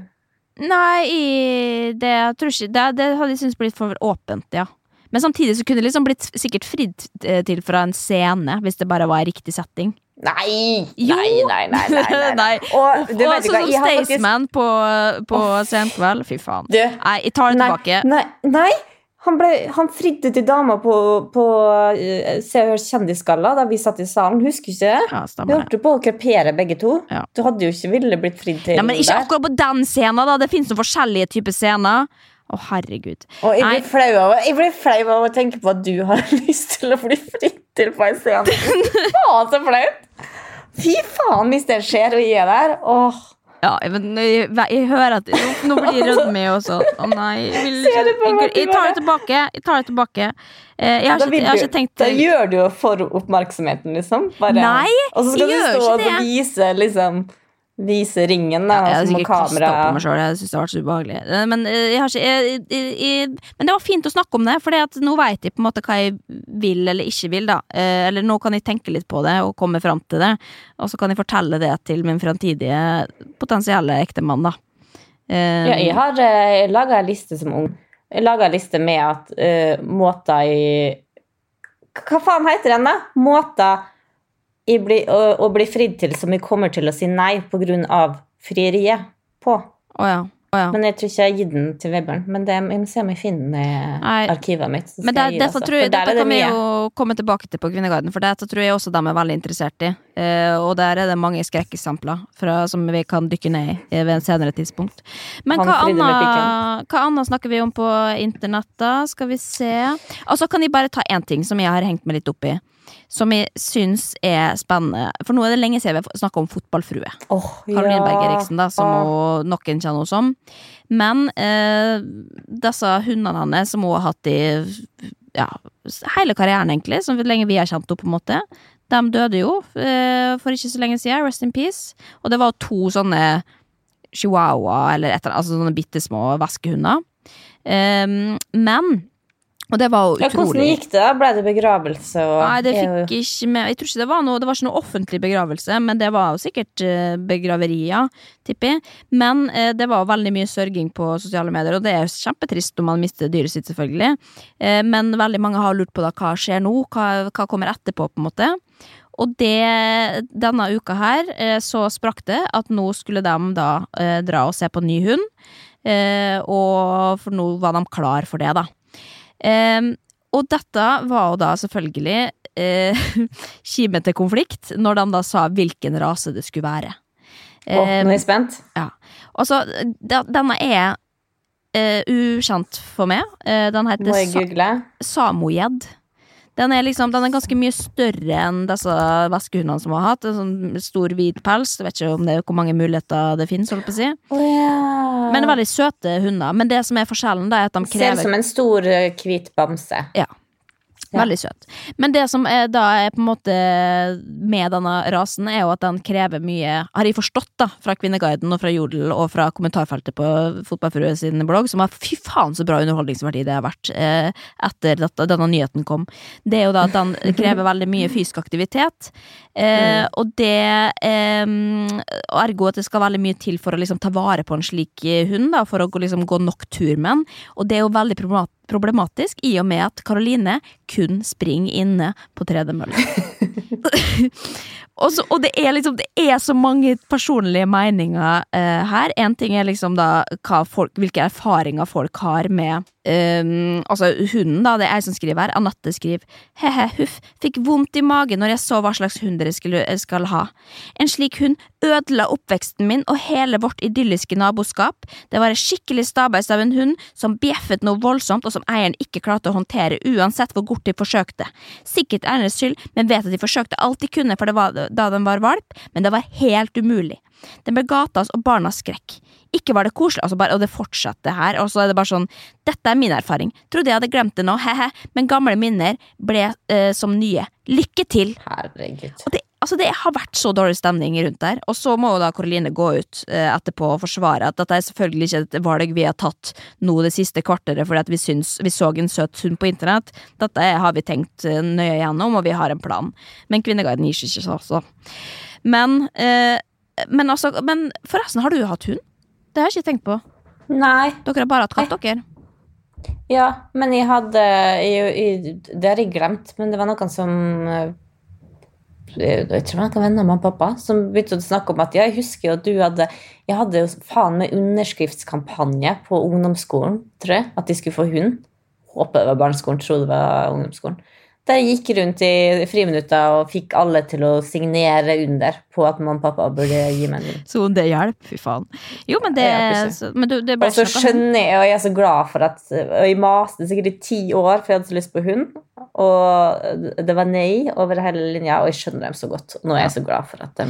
Nei, det jeg tror ikke Det, det hadde jeg syntes blitt for åpent, ja. Men samtidig så kunne det liksom blitt sikkert fridd til fra en scene, hvis det bare var riktig setting. Nei! Nei, nei, nei. nei, nei. Og, du og vet sånn som jeg faktisk- på, på, på senkveld. Fy faen. Du, Nei, jeg tar det nei, tilbake. Nei, nei. Han, ble, han fridde til dama på, på uh, Se og Hørs kjendisgalla da vi satt i salen. Husker ikke det? Ja, Vi holdt på å krepere begge to. Ja. Du hadde jo ikke ville blitt fridd til Nei, men ikke der. akkurat på den scenen, da. Det noen forskjellige typer scener. Å, herregud. Og jeg blir, flau av, jeg blir flau av å tenke på at du har lyst til å bli fritt til på en scene. Faen, så flaut! Fy faen, hvis det skjer og jeg er der. Åh. Ja, jeg, men jeg, jeg hører at Nå, nå blir jeg rødme også. Å nei. Jeg, vil, jeg, jeg tar det tilbake. Jeg tar det tilbake. Eh, jeg, har ikke, jeg har du, ikke tenkt da gjør du jo for oppmerksomheten, liksom. Bare. Nei, og så skal du stå og vise, liksom, vise ringen, da, Jeg og hadde sikkert kamera opp på meg selv Jeg synes det var så ubehagelig. Eh, Men, eh, jeg har ikke, jeg, jeg, jeg, men det var fint å snakke om det, for nå vet jeg på en måte hva jeg vil eller ikke vil. da Eh, Eller nå kan jeg tenke litt på det og komme fram til det, og så kan jeg fortelle det til min framtidige potensielle ektemann. da Ja, jeg har laga en liste som ung. Jeg laga en liste med at uh, måter i Hva faen heter den, da? Måter blir, å, å bli fridd til som vi kommer til å si nei pga. frieriet på. Oh, ja. Oh, ja. Men jeg tror ikke jeg har gitt den til Vebjørn. Men det, jeg må se om jeg finner arkivet mitt. så Men det, gi det, altså. tror jeg, dette det kan vi jo komme tilbake til på Kvinneguiden, for dette tror jeg også de er veldig interessert i. Uh, og der er det mange skrekkeksempler som vi kan dykke ned i eh, ved en senere tidspunkt. Men hva annet, hva annet snakker vi om på internett, da? Skal vi se. Og Altså, kan jeg bare ta én ting som jeg har hengt meg litt opp i? Som jeg syns er spennende. For nå er det lenge siden vi har snakka om fotballfrue. Åh, Karoline Berg Eriksen, da, som Åh. hun nok en kjenner henne som. Men eh, disse hundene hennes, som hun har hatt i ja, hele karrieren, egentlig, som lenge vi har kjent henne, på en måte, de døde jo eh, for ikke så lenge siden. Rest in peace. Og det var to sånne chihuahua, eller et eller annet, altså sånne bitte små vaskehunder. Um, men Og det var jo utrolig. Ja, hvordan gikk det? da? Ble det begravelse og Nei, det fikk ikke med Jeg tror ikke det var noe Det var ikke noe offentlig begravelse, men det var jo sikkert eh, begraverier, tipper jeg. Men eh, det var veldig mye sørging på sosiale medier, og det er kjempetrist når man mister dyret sitt, selvfølgelig. Eh, men veldig mange har lurt på da hva skjer nå, hva, hva kommer etterpå, på en måte. Og det, denne uka her eh, så sprakk det at nå skulle de da eh, dra og se på ny hund. Eh, og for nå var de klar for det, da. Eh, og dette var jo da selvfølgelig eh, kime til konflikt, når de da sa hvilken rase det skulle være. Åh, Eh, nå er jeg spent. altså, denne er uh, ukjent for meg. Eh, den Må heter sa google? Den er liksom, den er ganske mye større enn disse vaskehundene som har hatt. En sånn stor, hvit pels. Jeg vet ikke om det er hvor mange muligheter det finnes, Si. å si. Å ja. Veldig søte hunder. Men det som er forskjellen, da, er at de krever Ser ut som en stor, eh, hvit bamse. Ja. Ja. Veldig søt. Men det som er da er på en måte med denne rasen, er jo at den krever mye Har jeg forstått, da, fra Kvinneguiden og fra Jodel og fra kommentarfeltet på Fotballfrue sin blogg, som har fy faen så bra underholdningsverdi det har vært eh, etter at denne nyheten kom. Det er jo da at den krever veldig mye fysisk aktivitet, eh, og det eh, Ergo at det skal veldig mye til for å liksom ta vare på en slik eh, hund, da, for å liksom, gå nok tur med den, og det er jo veldig problemat- problematisk i og med at Karoline kun springer inne på tredemølla. og, og det er liksom Det er så mange personlige meninger uh, her. En ting er liksom da folk, hvilke erfaringer folk har med eh, Altså hunden, da. Det er jeg som skriver her. Anette skriver he-he, huff. Fikk vondt i magen når jeg så hva slags hund dere skulle, skal ha. En slik hund ødela oppveksten min og hele vårt idylliske naboskap. Det var en skikkelig stabeis av en hund som bjeffet noe voldsomt, og som eieren ikke klarte å håndtere uansett hvor godt de forsøkte. Sikkert Ernes skyld, men vet at de forsøkte alt de kunne for det var, da den var valp, men det var helt umulig. Den ble gatas og barnas skrekk. Ikke var det koselig, altså bare, og det fortsatte her, og så er det bare sånn, dette er min erfaring. Trodde jeg hadde glemt det nå, he-he, men gamle minner ble eh, som nye. Lykke til! Herregud. Og det, altså det har vært så dårlig stemning rundt der. Og så må jo da Karoline gå ut eh, etterpå og forsvare at dette er selvfølgelig ikke et valg vi har tatt nå det siste kvarteret fordi at vi syns vi så en søt hund på internett. Dette har vi tenkt eh, nøye gjennom, og vi har en plan. Men Kvinneguiden gir seg ikke, altså. Men, eh, men altså Men forresten, har du hatt hund? Det har jeg ikke tenkt på. Nei. Dere har bare hatt katt, dere. Ja, men jeg hadde jeg, jeg, Det har jeg glemt, men det var noen som eh, Jeg vet ikke om det var venner med pappa som begynte å snakke om at ja, jeg husker jo at du hadde Jeg hadde jo faen meg underskriftskampanje på ungdomsskolen, tror jeg, at de skulle få hund. Håper det var barneskolen, tror det var ungdomsskolen. Der jeg gikk rundt i friminutta og fikk alle til å signere under på at mamma og pappa burde gi meg en. Så det hjelper, fy faen. Jo, men det, så- men du, det Og så skjønner jeg, og jeg er så glad for at Og jeg maste sikkert i ti år, for jeg hadde så lyst på hund. Og det var nei over hele linja, og jeg skjønner dem så godt. Nå er jeg så glad for at de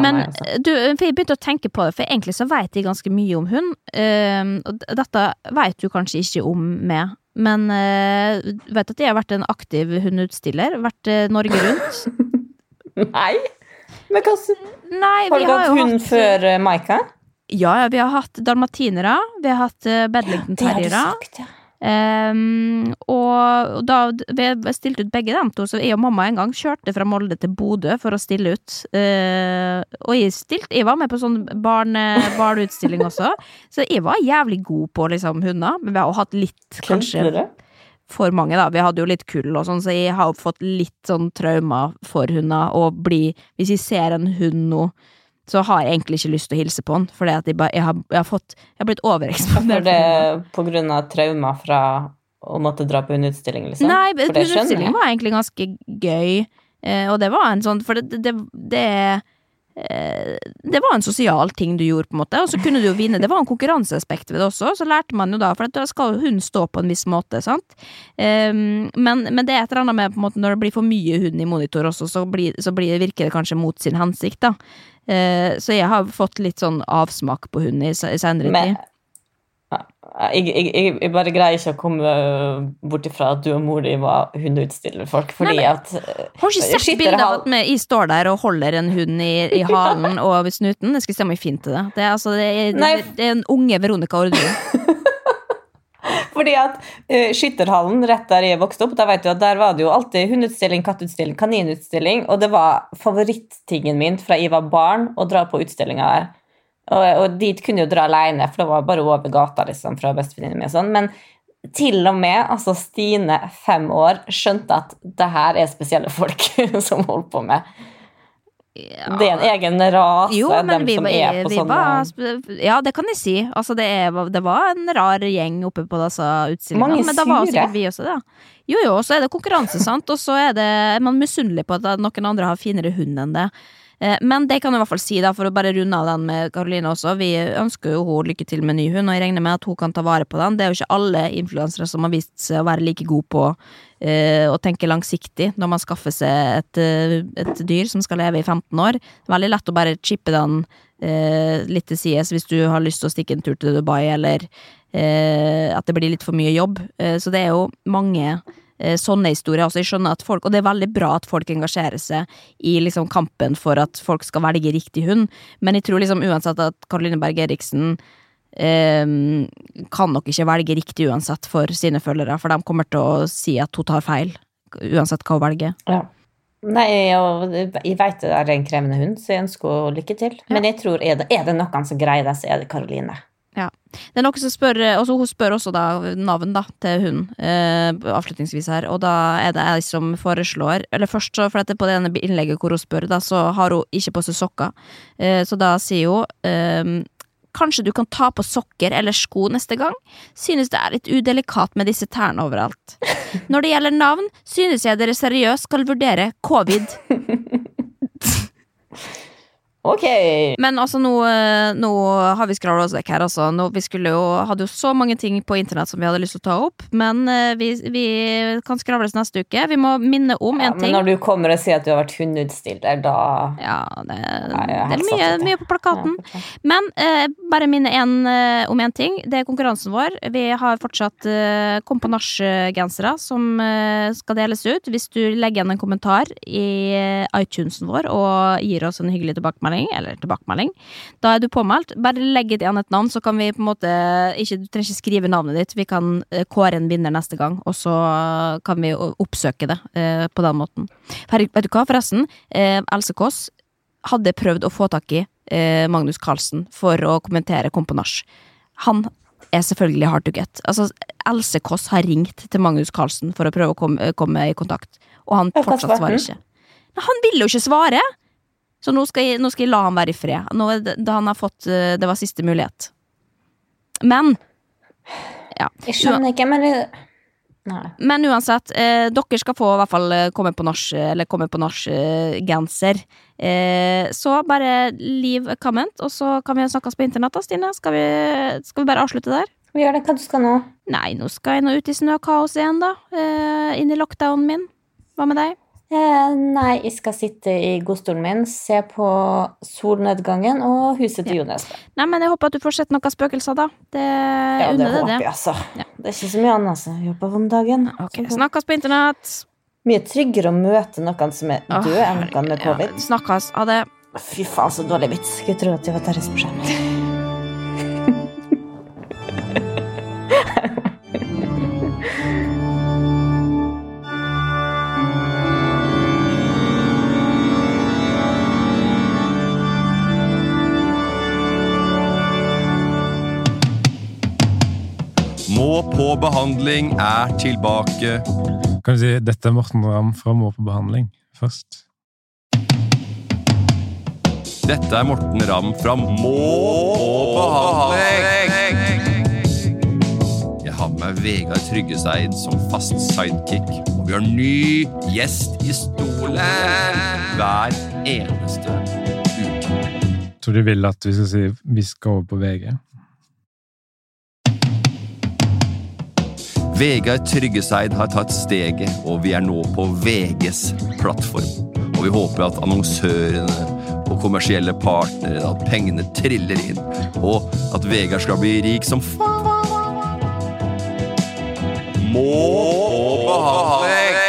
Men. Altså. du, jeg begynte å tenke på det, for egentlig så vet jeg ganske mye om hund. eh, og dette vet du kanskje ikke om meg, men uh, vet at jeg har vært en aktiv hundeutstiller. Vært uh, Norge rundt. Nei! Men hva Nei, Har du har hatt hund hatt før uh, Maika? Ja, ja, vi har hatt dalmatinere. Vi har hatt uh, sagt, ja. Ehm, og da vi har stilt ut begge dem to, så jeg og mamma en gang kjørte fra Molde til Bodø for å stille ut. Uh, og jeg, stilt, jeg var med på sånn barne, barneutstilling også, så jeg var jævlig god på liksom hunder. Men vi har jo hatt litt, kanskje for mange, da. Vi hadde jo litt kull og sånn, så jeg har fått litt sånn traumer for hunder, og bli Hvis jeg ser en hund nå, så har jeg egentlig ikke lyst til å hilse på han. For jeg, jeg, har, fått Jeg har blitt overeksponert. det på grunn av traumer fra å måtte dra på hundeutstilling, liksom? Nei, utstilling jeg. var egentlig ganske gøy, eh, og det var en sånn For det, det, det eh, det var en sosial ting du gjorde, på en måte, og så kunne du jo vinne. Det var en konkurranseaspekt ved det også, så lærte man jo da, for da skal jo hunden stå på en viss måte, sant. Um, men, men det er et eller annet med på en måte når det blir for mye hund i monitor også, så, blir, så blir, virker det kanskje mot sin hensikt, da. Eh, så jeg har fått litt sånn avsmak på hund i, senere Men tid. jeg, jeg, jeg, jeg bare greier ikke å komme bort ifra at du og mor di var hundeutstiller-folk, fordi Nei, men- at eh, Har ikke sett bilde av at vi- står der og holder en hund i, i halen og snuten? Jeg skal se om jeg finner til det. Det er, altså, det er, det, det er en unge Veronica Orderud. Fordi at uh, Skytterhallen rett der jeg vokste opp, der, du, der var det jo alltid hundeutstilling, kattutstilling, kaninutstilling, og det var favorittingen min fra jeg var barn å dra på utstillinga der. Og, og dit kunne jeg jo dra alene, for det var bare over gata liksom, fra bestevenninna mi. Sånn. Men til og med altså Stine, fem år, skjønte at det her er spesielle folk som holder på med. Det er en egen rase, Jo, dem vi, som er på sånne var Ja, det kan jeg si. Altså, det, er, det var en rar gjeng oppe på disse utstillingene. Men da var sikkert vi også det. Jo, jo, så er det konkurranse, sant, og så er, det, man misunnelig på at noen andre har finere hund enn det. Eh, Men det kan jeg i hvert fall si, da, for å bare runde av den med Karoline også. Vi ønsker jo hun lykke til med ny hund, og jeg regner med at hun kan ta vare på den. Det er jo ikke alle influensere som har vist seg å være like gode på uh, å tenke langsiktig når man skaffer seg et, eh, et dyr som skal leve i 15 år. Veldig lett å bare chippe den uh, litt til sides hvis du har lyst til å stikke en tur til Dubai, eller uh, at det blir litt for mye jobb. Så det er jo mange sånne historier. Altså, jeg skjønner at folk, og det er veldig bra at folk engasjerer seg i liksom, kampen for at folk skal velge riktig hund, men jeg tror liksom uansett at Karoline Berg Eriksen eh, kan nok ikke velge riktig uansett for sine følgere, for de kommer til å si at hun tar feil, uansett hva hun velger. Ja. Nei, og jeg vet det er en krevende hund, så jeg ønsker henne lykke til. Men jeg tror er det, er det noen som greier det, så er det Karoline. Det er noen som spør også, Hun spør også da navn da til hunden, eh, avslutningsvis her, og da er det jeg som foreslår Eller først, så, for dette det på det ene innlegget hvor hun spør, da, så har hun ikke på seg sokker. Eh, så da sier hun eh, Kanskje du kan ta på sokker eller sko neste gang? Synes det er litt udelikat med disse tærne overalt. Når det gjelder navn, synes jeg dere seriøst skal vurdere covid. Ok! Men altså, nå, eh, nå har vi skravla oss vekk her, altså. Nå, vi skulle jo, hadde jo så mange ting på internett som vi hadde lyst til å ta opp, men eh, vi, vi kan skravles neste uke. Vi må minne om Ja, en men ting. når du kommer og sier at du har vært hundeutstiller, da Ja, det, Nei, det er mye, mye på plakaten. Ja, Men eh, bare minne en, eh, om én ting. Det er konkurransen vår. Vi har fortsatt eh, Kom som eh, skal deles ut. Hvis du legger igjen en kommentar i iTunesen vår og gir oss en hyggelig tilbakemelding, eller tilbakemelding, da er du påmeldt. Bare legg igjen et navn, så kan vi på en måte ikke, Du trenger ikke skrive navnet ditt. Vi kan eh, kåre en vinner neste gang, og så kan vi oppsøke det eh, på den måten. For, vet du hva, forresten? Eh, Else Kåss hadde prøvd å få tak i eh, Magnus Carlsen for å kommentere Komponasj. Han er selvfølgelig hard to get. Altså, Else Kåss har ringt til Magnus Carlsen for å prøve å komme, komme i kontakt, og han fortsatt svarer ikke. Men han vil jo ikke svare! Så nå skal jeg, nå skal jeg la han være i fred. Nå, han har fått eh, Det var siste mulighet. Men Ja. Jeg skjønner ikke, men det- Nei. Men uansett, eh, dere skal få i hvert fall eh, komme på nach, eller komme på nach-genser. Eh, så bare leave a comment, og så kan vi snakkes på internett da, Stine. Skal vi, skal vi bare avslutte der? Vi gjør det. Hva du skal nå? Nei, nå skal jeg nå ut i snøkaos igjen, da. Eh, inn i lockdownen min. Hva med deg? Eh, nei, jeg skal sitte i godstolen min, se på solnedgangen og huset til Jonas. Nei, men jeg håper at du får sett noen spøkelser, da. Det Ja, det håper deg jeg, det. altså. Det er ikke så mye annet som jeg jobber om dagen. Ok, Snakkes på internett. Mye tryggere å møte noen som er død, enn noen med Ja, snakkes. Ha det. Fy faen, så dårlig vits. Skulle tro at jeg var deres på Må på behandling er tilbake. Kan du si dette er Morten Ramm fra Må på behandling først? Dette er Morten Ramm fra Må på behandling. Jeg har med meg Vegard Tryggeseid som fast sidekick. Og vi har ny gjest i stolen hver eneste uke. Tror du vil at vi skal si vi skal over på VG? Vegard Tryggeseid har tatt steget, og vi er nå på VGs plattform. Og vi håper at annonsørene og kommersielle partnere, at pengene triller inn, og at Vegard skal bli rik som faen. Må på behandling!